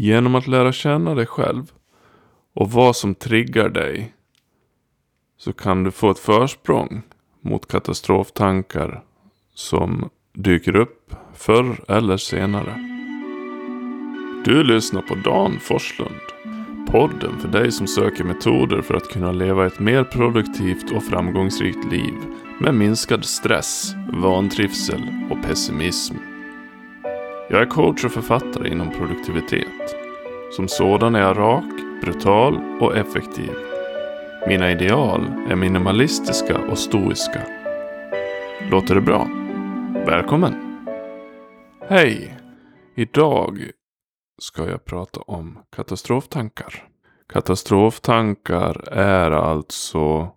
Genom att lära känna dig själv och vad som triggar dig så kan du få ett försprång mot katastroftankar som dyker upp förr eller senare. Du lyssnar på Dan Forslund. Podden för dig som söker metoder för att kunna leva ett mer produktivt och framgångsrikt liv med minskad stress, vantrivsel och pessimism. Jag är coach och författare inom produktivitet. Som sådan är jag rak, brutal och effektiv. Mina ideal är minimalistiska och stoiska. Låter det bra? Välkommen! Hej! Idag ska jag prata om katastroftankar. Katastroftankar är alltså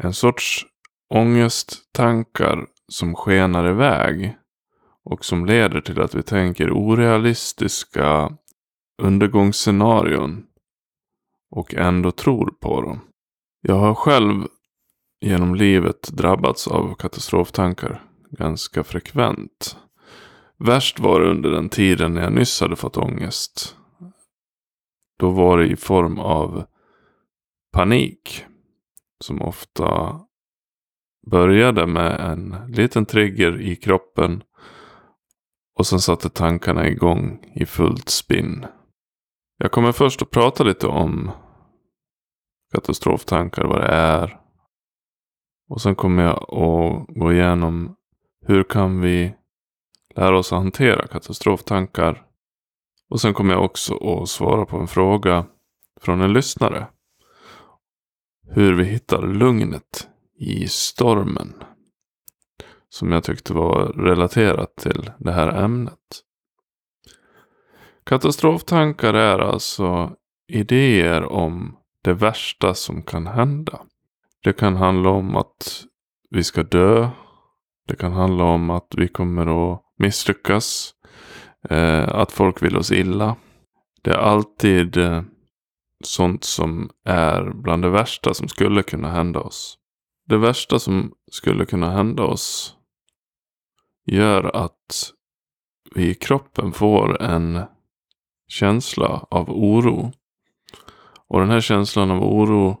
en sorts ångesttankar som skenar iväg och som leder till att vi tänker orealistiska undergångsscenarion och ändå tror på dem. Jag har själv genom livet drabbats av katastroftankar ganska frekvent. Värst var det under den tiden när jag nyss hade fått ångest. Då var det i form av panik. Som ofta började med en liten trigger i kroppen. Och sen satte tankarna igång i fullt spinn. Jag kommer först att prata lite om katastroftankar, vad det är. Och sen kommer jag att gå igenom hur kan vi lära oss att hantera katastroftankar. Och sen kommer jag också att svara på en fråga från en lyssnare. Hur vi hittar lugnet i stormen. Som jag tyckte var relaterat till det här ämnet. Katastroftankar är alltså idéer om det värsta som kan hända. Det kan handla om att vi ska dö. Det kan handla om att vi kommer att misslyckas. Eh, att folk vill oss illa. Det är alltid eh, sånt som är bland det värsta som skulle kunna hända oss. Det värsta som skulle kunna hända oss gör att vi i kroppen får en känsla av oro. Och den här känslan av oro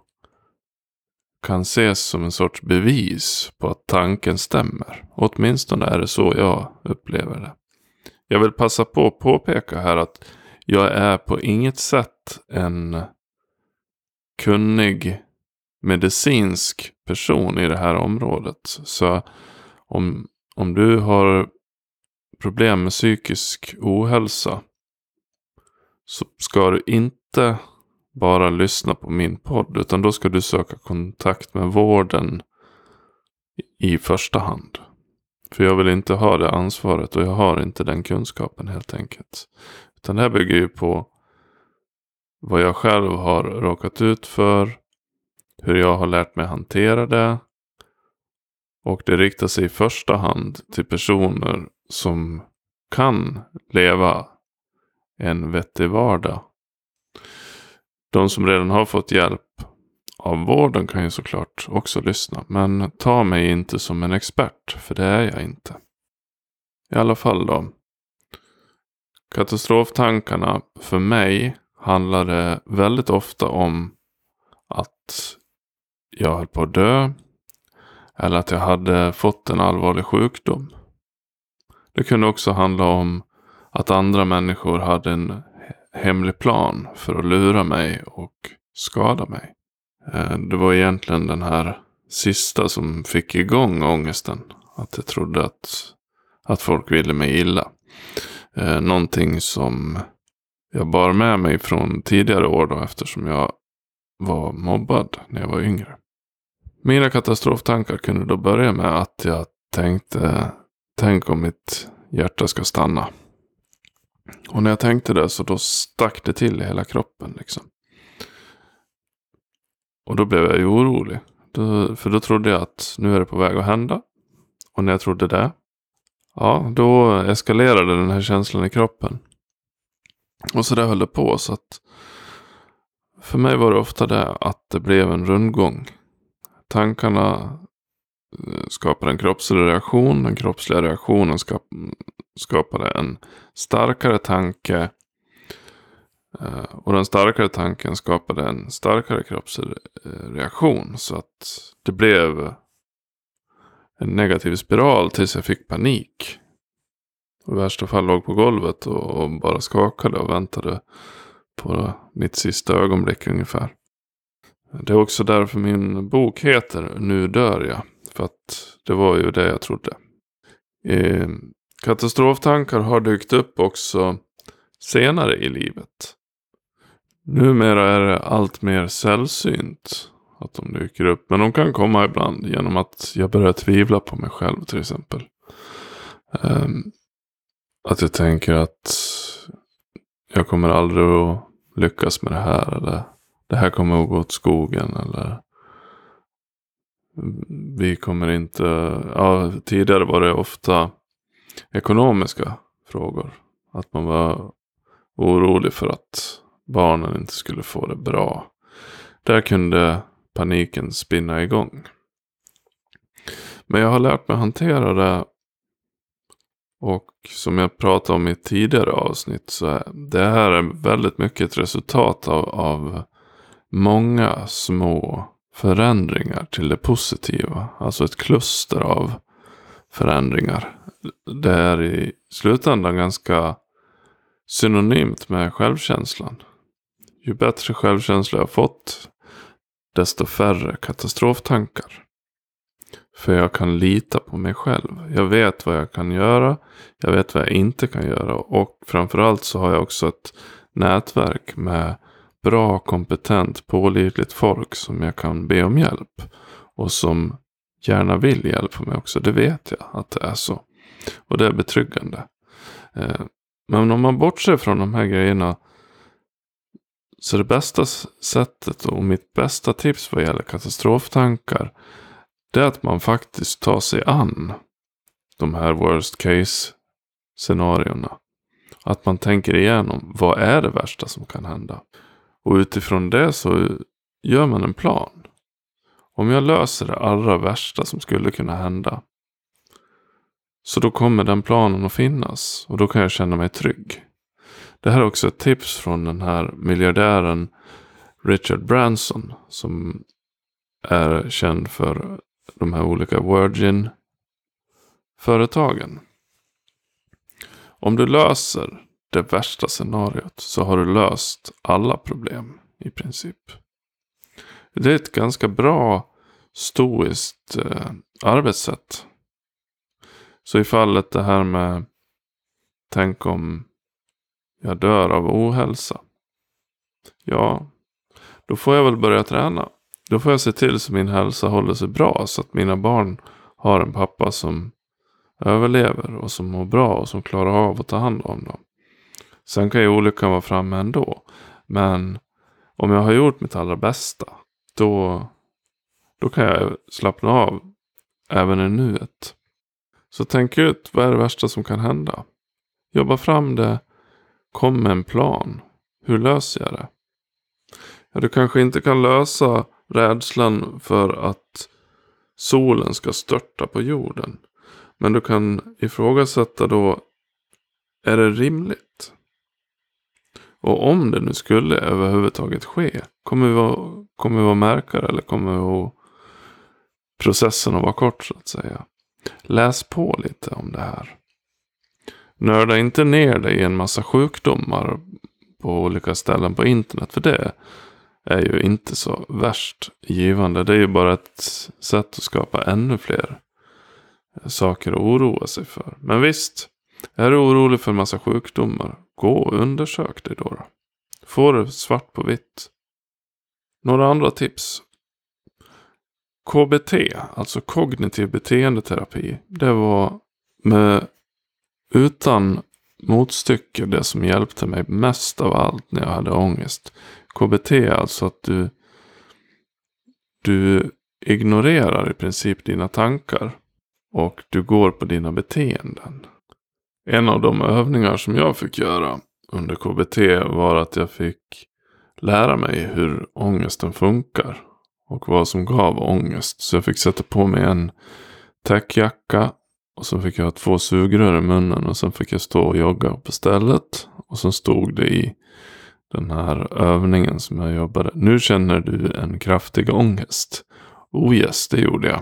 kan ses som en sorts bevis på att tanken stämmer. åtminstone är det så jag upplever det. Jag vill passa på att påpeka här att jag är på inget sätt en kunnig medicinsk person i det här området. Så om, om du har problem med psykisk ohälsa så ska du inte bara lyssna på min podd. Utan då ska du söka kontakt med vården i första hand. För jag vill inte ha det ansvaret och jag har inte den kunskapen helt enkelt. Utan det här bygger ju på vad jag själv har råkat ut för. Hur jag har lärt mig hantera det. Och det riktar sig i första hand till personer som kan leva en vettig vardag de som redan har fått hjälp av vården kan ju såklart också lyssna. Men ta mig inte som en expert, för det är jag inte. I alla fall då. Katastroftankarna för mig handlade väldigt ofta om att jag höll på att dö. Eller att jag hade fått en allvarlig sjukdom. Det kunde också handla om att andra människor hade en hemlig plan för att lura mig och skada mig. Eh, det var egentligen den här sista som fick igång ångesten. Att jag trodde att, att folk ville mig illa. Eh, någonting som jag bar med mig från tidigare år då eftersom jag var mobbad när jag var yngre. Mina katastroftankar kunde då börja med att jag tänkte, tänk om mitt hjärta ska stanna. Och när jag tänkte det så då stack det till i hela kroppen liksom. Och då blev jag ju orolig. Då, för då trodde jag att nu är det på väg att hända. Och när jag trodde det. Ja, då eskalerade den här känslan i kroppen. Och så där höll det på. Så att för mig var det ofta det att det blev en rundgång. Tankarna eh, skapar skapade en kroppslig reaktion. Den kroppsliga reaktionen skap skapade en starkare tanke. Eh, och den starkare tanken skapade en starkare kroppsreaktion. Eh, Så att det blev en negativ spiral tills jag fick panik. Och I värsta fall låg på golvet och bara skakade och väntade på mitt sista ögonblick ungefär. Det är också därför min bok heter Nu dör jag. För att det var ju det jag trodde. Eh, katastroftankar har dykt upp också senare i livet. Numera är det allt mer sällsynt att de dyker upp. Men de kan komma ibland genom att jag börjar tvivla på mig själv till exempel. Um, att jag tänker att jag kommer aldrig att lyckas med det här. Eller det här kommer att gå åt skogen. Eller vi kommer inte... Ja, tidigare var det ofta ekonomiska frågor. Att man var orolig för att barnen inte skulle få det bra. Där kunde paniken spinna igång. Men jag har lärt mig hantera det. Och som jag pratade om i ett tidigare avsnitt så är det här är väldigt mycket ett resultat av, av många små förändringar till det positiva. Alltså ett kluster av förändringar. Det är i slutändan ganska synonymt med självkänslan. Ju bättre självkänsla jag fått, desto färre katastroftankar. För jag kan lita på mig själv. Jag vet vad jag kan göra. Jag vet vad jag inte kan göra. Och framförallt så har jag också ett nätverk med bra, kompetent, pålitligt folk som jag kan be om hjälp. Och som gärna vill hjälpa mig också. Det vet jag att det är så. Och det är betryggande. Eh, men om man bortser från de här grejerna så det bästa sättet och mitt bästa tips vad gäller katastroftankar. Det är att man faktiskt tar sig an de här worst case scenarierna. Att man tänker igenom vad är det värsta som kan hända. Och utifrån det så gör man en plan. Om jag löser det allra värsta som skulle kunna hända. Så då kommer den planen att finnas. Och då kan jag känna mig trygg. Det här är också ett tips från den här miljardären Richard Branson. Som är känd för de här olika Virgin-företagen. Om du löser det värsta scenariot så har du löst alla problem i princip. Det är ett ganska bra stoiskt eh, arbetssätt. Så i fallet det här med tänk om jag dör av ohälsa. Ja, då får jag väl börja träna. Då får jag se till så min hälsa håller sig bra. Så att mina barn har en pappa som överlever och som mår bra och som klarar av att ta hand om dem. Sen kan ju olyckan vara framme ändå. Men om jag har gjort mitt allra bästa. Då, då kan jag slappna av även i nuet. Så tänk ut vad är det värsta som kan hända. Jobba fram det Kom med en plan. Hur löser jag det? Ja, du kanske inte kan lösa rädslan för att solen ska störta på jorden. Men du kan ifrågasätta då, är det rimligt? Och om det nu skulle överhuvudtaget ske, kommer vi vara, kommer vi vara märkare eller kommer vi processen att vara kort så att säga? Läs på lite om det här. Nörda inte ner dig i en massa sjukdomar på olika ställen på internet. För det är ju inte så värst givande. Det är ju bara ett sätt att skapa ännu fler saker att oroa sig för. Men visst, är du orolig för en massa sjukdomar, gå och undersök dig då. Få det svart på vitt. Några andra tips. KBT, alltså kognitiv beteendeterapi. Det var med utan motstycke det som hjälpte mig mest av allt när jag hade ångest. KBT är alltså att du, du ignorerar i princip dina tankar. Och du går på dina beteenden. En av de övningar som jag fick göra under KBT var att jag fick lära mig hur ångesten funkar. Och vad som gav ångest. Så jag fick sätta på mig en täckjacka och så fick jag ha två sugrör i munnen och sen fick jag stå och jogga på stället. Och sen stod det i den här övningen som jag jobbade. Nu känner du en kraftig ångest. Oh yes, det gjorde jag.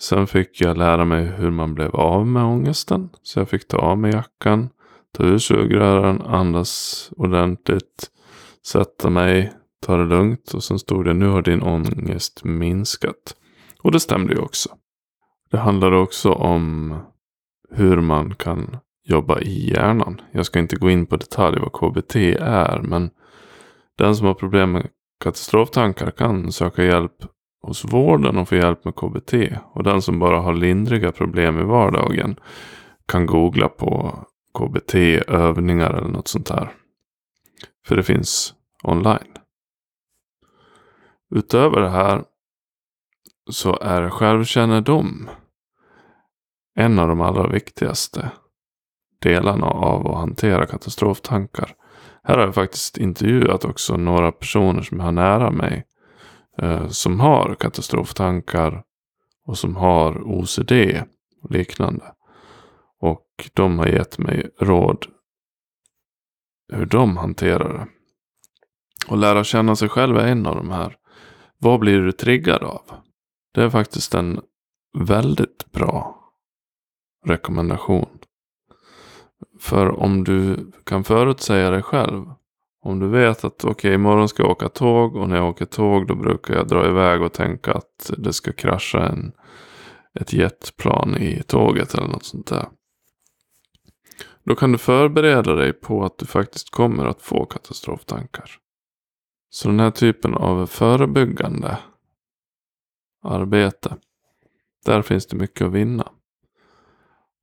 Sen fick jag lära mig hur man blev av med ångesten. Så jag fick ta av mig jackan, ta ur sugrören, andas ordentligt, sätta mig, ta det lugnt. Och sen stod det nu har din ångest minskat. Och det stämde ju också. Det handlade också om hur man kan jobba i hjärnan. Jag ska inte gå in på detalj vad KBT är. Men den som har problem med katastroftankar kan söka hjälp hos vården och få hjälp med KBT. Och den som bara har lindriga problem i vardagen kan googla på KBT, övningar eller något sånt där. För det finns online. Utöver det här så är självkännedom en av de allra viktigaste delarna av att hantera katastroftankar. Här har jag faktiskt intervjuat också några personer som har nära mig. Eh, som har katastroftankar och som har OCD och liknande. Och de har gett mig råd hur de hanterar det. Och lära känna sig själv är en av de här. Vad blir du triggad av? Det är faktiskt en väldigt bra rekommendation. För om du kan förutsäga dig själv. Om du vet att okej, okay, imorgon ska jag åka tåg och när jag åker tåg då brukar jag dra iväg och tänka att det ska krascha en, ett jetplan i tåget eller något sånt där. Då kan du förbereda dig på att du faktiskt kommer att få katastroftankar. Så den här typen av förebyggande arbete. Där finns det mycket att vinna.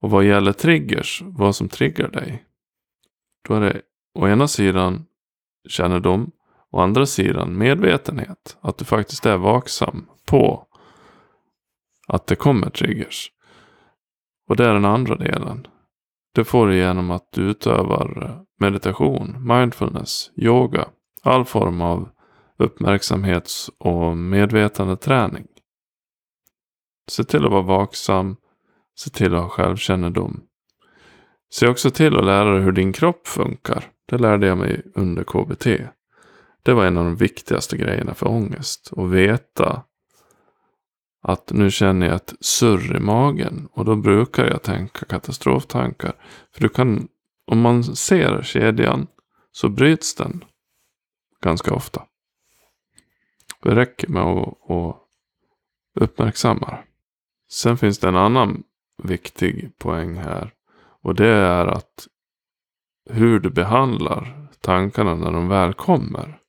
Och vad gäller triggers, vad som triggar dig. Då är det å ena sidan kännedom. Å andra sidan medvetenhet. Att du faktiskt är vaksam på att det kommer triggers. Och det är den andra delen. Det får du genom att du utövar eh, meditation, mindfulness, yoga, all form av uppmärksamhets och medvetandeträning. Se till att vara vaksam. Se till att ha självkännedom. Se också till att lära dig hur din kropp funkar. Det lärde jag mig under KBT. Det var en av de viktigaste grejerna för ångest. Att veta att nu känner jag ett surr i magen. Och då brukar jag tänka katastroftankar. För du kan, om man ser kedjan så bryts den ganska ofta. Det räcker med att, att uppmärksamma det. Sen finns det en annan viktig poäng här. Och det är att hur du behandlar tankarna när de väl kommer.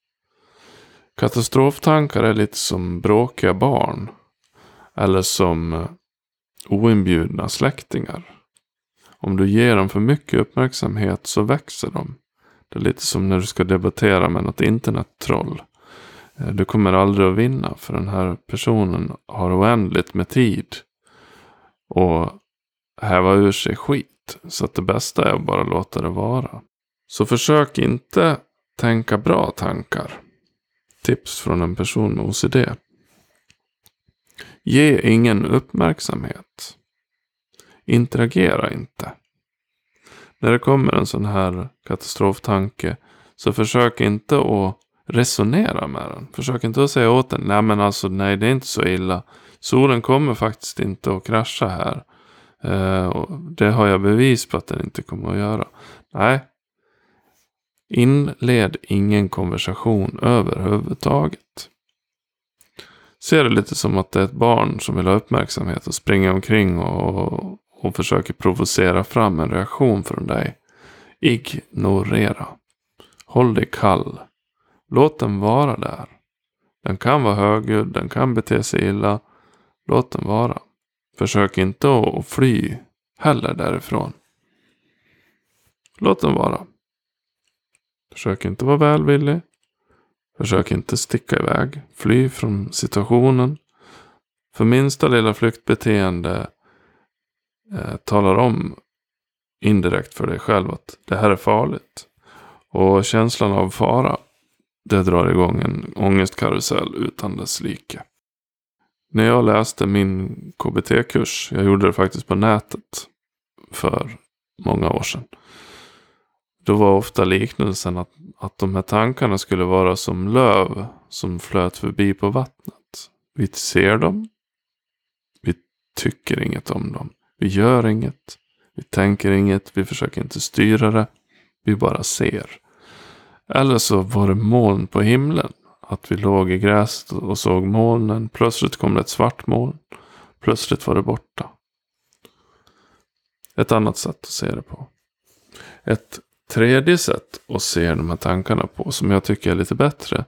Katastroftankar är lite som bråkiga barn. Eller som eh, oinbjudna släktingar. Om du ger dem för mycket uppmärksamhet så växer de. Det är lite som när du ska debattera med något internettroll. Eh, du kommer aldrig att vinna för den här personen har oändligt med tid och häva ur sig skit. Så att det bästa är att bara låta det vara. Så försök inte tänka bra tankar. Tips från en person med OCD. Ge ingen uppmärksamhet. Interagera inte. När det kommer en sån här katastroftanke så försök inte att resonera med den. Försök inte att säga åt den, nej men alltså nej det är inte så illa. Solen kommer faktiskt inte att krascha här. Eh, det har jag bevis på att den inte kommer att göra. Nej. Inled ingen konversation överhuvudtaget. Se det lite som att det är ett barn som vill ha uppmärksamhet och springer omkring och, och försöker provocera fram en reaktion från dig. Ignorera. Håll dig kall. Låt den vara där. Den kan vara högljudd, den kan bete sig illa. Låt den vara. Försök inte att fly heller därifrån. Låt dem vara. Försök inte vara välvillig. Försök inte sticka iväg. Fly från situationen. För minsta lilla flyktbeteende eh, talar om indirekt för dig själv att det här är farligt. Och känslan av fara, det drar igång en ångestkarusell utan dess like. När jag läste min KBT-kurs, jag gjorde det faktiskt på nätet för många år sedan. då var ofta liknelsen att, att de här tankarna skulle vara som löv som flöt förbi på vattnet. Vi ser dem. Vi tycker inget om dem. Vi gör inget. Vi tänker inget. Vi försöker inte styra det. Vi bara ser. Eller så var det moln på himlen. Att vi låg i gräset och såg molnen. Plötsligt kom det ett svart moln. Plötsligt var det borta. Ett annat sätt att se det på. Ett tredje sätt att se de här tankarna på som jag tycker är lite bättre.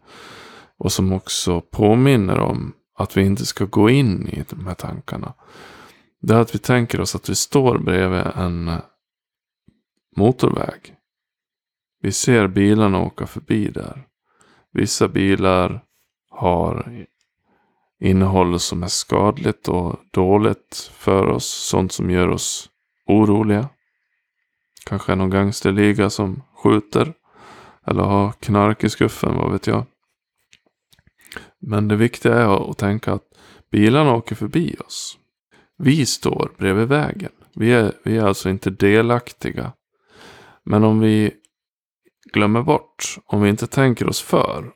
Och som också påminner om att vi inte ska gå in i de här tankarna. Det är att vi tänker oss att vi står bredvid en motorväg. Vi ser bilarna åka förbi där. Vissa bilar har innehåll som är skadligt och dåligt för oss. Sånt som gör oss oroliga. Kanske någon gangsterliga som skjuter. Eller har knark i skuffen, vad vet jag. Men det viktiga är att tänka att bilarna åker förbi oss. Vi står bredvid vägen. Vi är, vi är alltså inte delaktiga. Men om vi glömmer bort, om vi inte tänker oss för.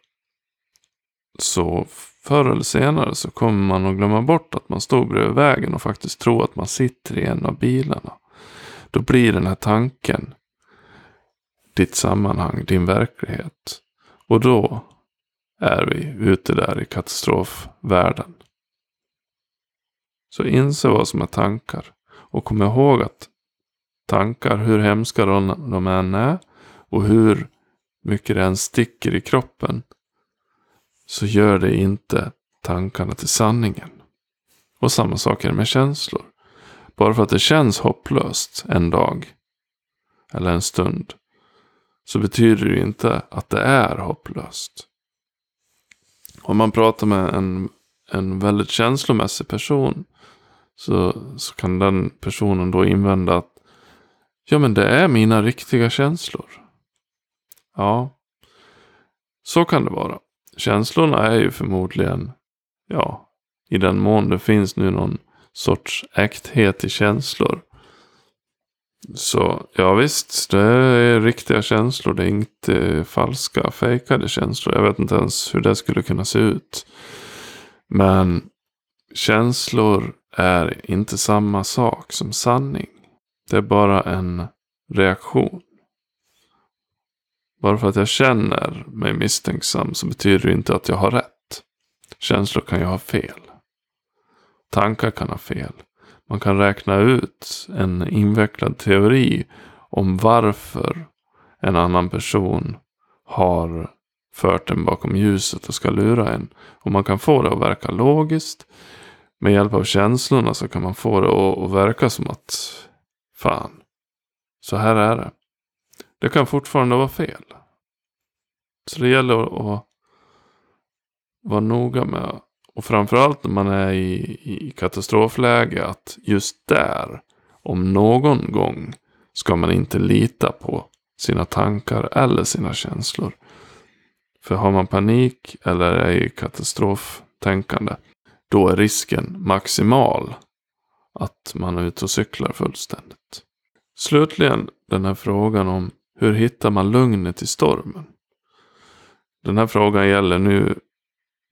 Så förr eller senare så kommer man att glömma bort att man står bredvid vägen och faktiskt tro att man sitter i en av bilarna. Då blir den här tanken ditt sammanhang, din verklighet. Och då är vi ute där i katastrofvärlden. Så inse vad som är tankar. Och kom ihåg att tankar, hur hemska de än är och hur mycket det än sticker i kroppen. Så gör det inte tankarna till sanningen. Och samma sak är det med känslor. Bara för att det känns hopplöst en dag. Eller en stund. Så betyder det inte att det är hopplöst. Om man pratar med en, en väldigt känslomässig person. Så, så kan den personen då invända att Ja men det är mina riktiga känslor. Ja. Så kan det vara. Känslorna är ju förmodligen. Ja. I den mån det finns nu någon sorts äkthet i känslor. Så ja visst, det är riktiga känslor. Det är inte falska, fejkade känslor. Jag vet inte ens hur det skulle kunna se ut. Men känslor är inte samma sak som sanning. Det är bara en reaktion. Bara för att jag känner mig misstänksam så betyder det inte att jag har rätt. Känslor kan ju ha fel. Tankar kan ha fel. Man kan räkna ut en invecklad teori om varför en annan person har fört en bakom ljuset och ska lura en. Och man kan få det att verka logiskt. Med hjälp av känslorna så kan man få det att, verka som att fan, så här är det. Det kan fortfarande vara fel. Så det gäller att vara noga med och framförallt när man är i, i katastrofläge att just där, om någon gång, ska man inte lita på sina tankar eller sina känslor. För har man panik eller är i katastroftänkande, då är risken maximal att man är ute och cyklar fullständigt. Slutligen den här frågan om hur hittar man lugnet i stormen? Den här frågan gäller nu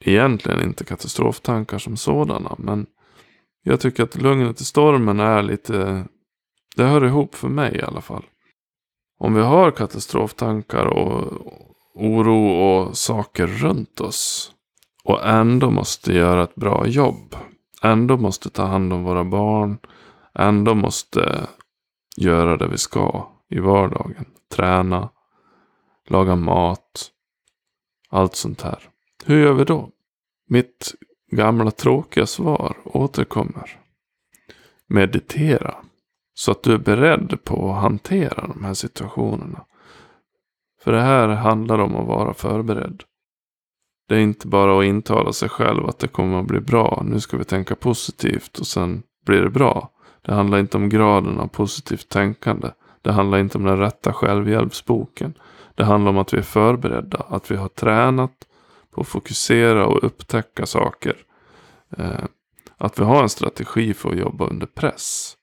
egentligen inte katastroftankar som sådana. Men jag tycker att lugnet i stormen är lite, det hör ihop för mig i alla fall. Om vi har katastroftankar och oro och saker runt oss. Och ändå måste göra ett bra jobb. Ändå måste ta hand om våra barn. Ändå måste göra det vi ska i vardagen. Träna, laga mat, allt sånt här. Hur gör vi då? Mitt gamla tråkiga svar återkommer. Meditera. Så att du är beredd på att hantera de här situationerna. För det här handlar om att vara förberedd. Det är inte bara att intala sig själv att det kommer att bli bra. Nu ska vi tänka positivt och sen blir det bra. Det handlar inte om graden av positivt tänkande. Det handlar inte om den rätta självhjälpsboken. Det handlar om att vi är förberedda. Att vi har tränat på att fokusera och upptäcka saker. Eh, att vi har en strategi för att jobba under press.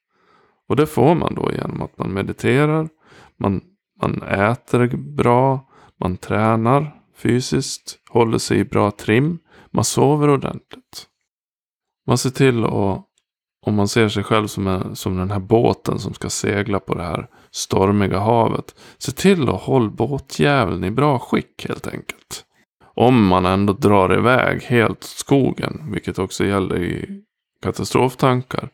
Och det får man då genom att man mediterar. Man man äter bra, man tränar fysiskt, håller sig i bra trim, man sover ordentligt. Man ser till att, om man ser sig själv som, en, som den här båten som ska segla på det här stormiga havet. Se till att hålla båtjäveln i bra skick helt enkelt. Om man ändå drar iväg helt åt skogen, vilket också gäller i katastroftankar.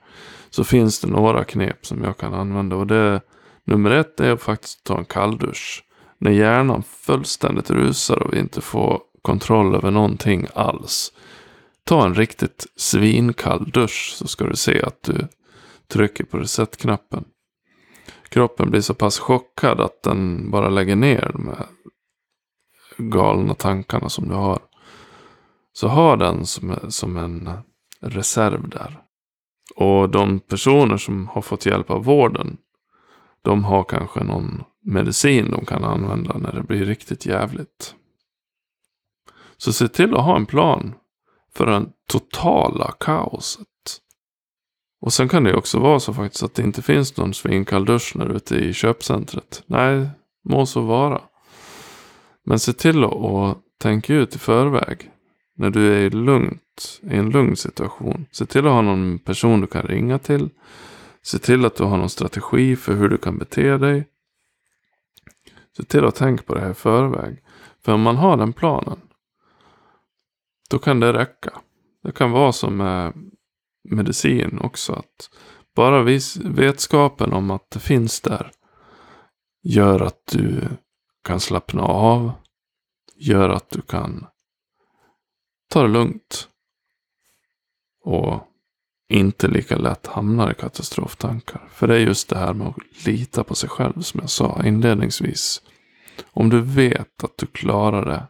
Så finns det några knep som jag kan använda. Och det nummer ett är att faktiskt ta en kalldusch. När hjärnan fullständigt rusar och vi inte får kontroll över någonting alls. Ta en riktigt svinkall dusch så ska du se att du trycker på reset-knappen. Kroppen blir så pass chockad att den bara lägger ner de här galna tankarna som du har. Så ha den som, som en reserv där. Och de personer som har fått hjälp av vården. De har kanske någon medicin de kan använda när det blir riktigt jävligt. Så se till att ha en plan för det totala kaoset. Och sen kan det också vara så faktiskt att det inte finns någon svinkall dusch när du är ute i köpcentret. Nej, må så vara. Men se till att tänka ut i förväg. När du är lugnt, i en lugn situation. Se till att ha någon person du kan ringa till. Se till att du har någon strategi för hur du kan bete dig. Se till att tänka på det här i förväg. För om man har den planen. Då kan det räcka. Det kan vara som med medicin också. Att bara vetskapen om att det finns där. Gör att du kan slappna av. Gör att du kan ta det lugnt. Och inte lika lätt hamnar i katastroftankar. För det är just det här med att lita på sig själv som jag sa inledningsvis. Om du vet att du klarar det.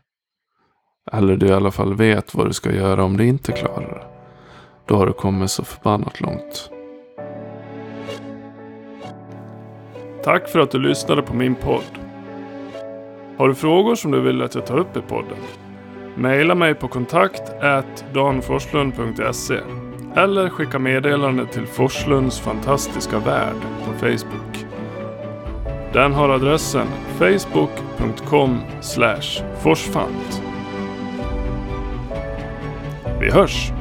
Eller du i alla fall vet vad du ska göra om du inte klarar det. Då har du kommit så förbannat långt. Tack för att du lyssnade på min podd. Har du frågor som du vill att jag tar upp i podden? Maila mig på kontakt danforslund.se eller skicka meddelande till Forslunds fantastiska värld på Facebook. Den har adressen facebook.com forsfant. Vi hörs!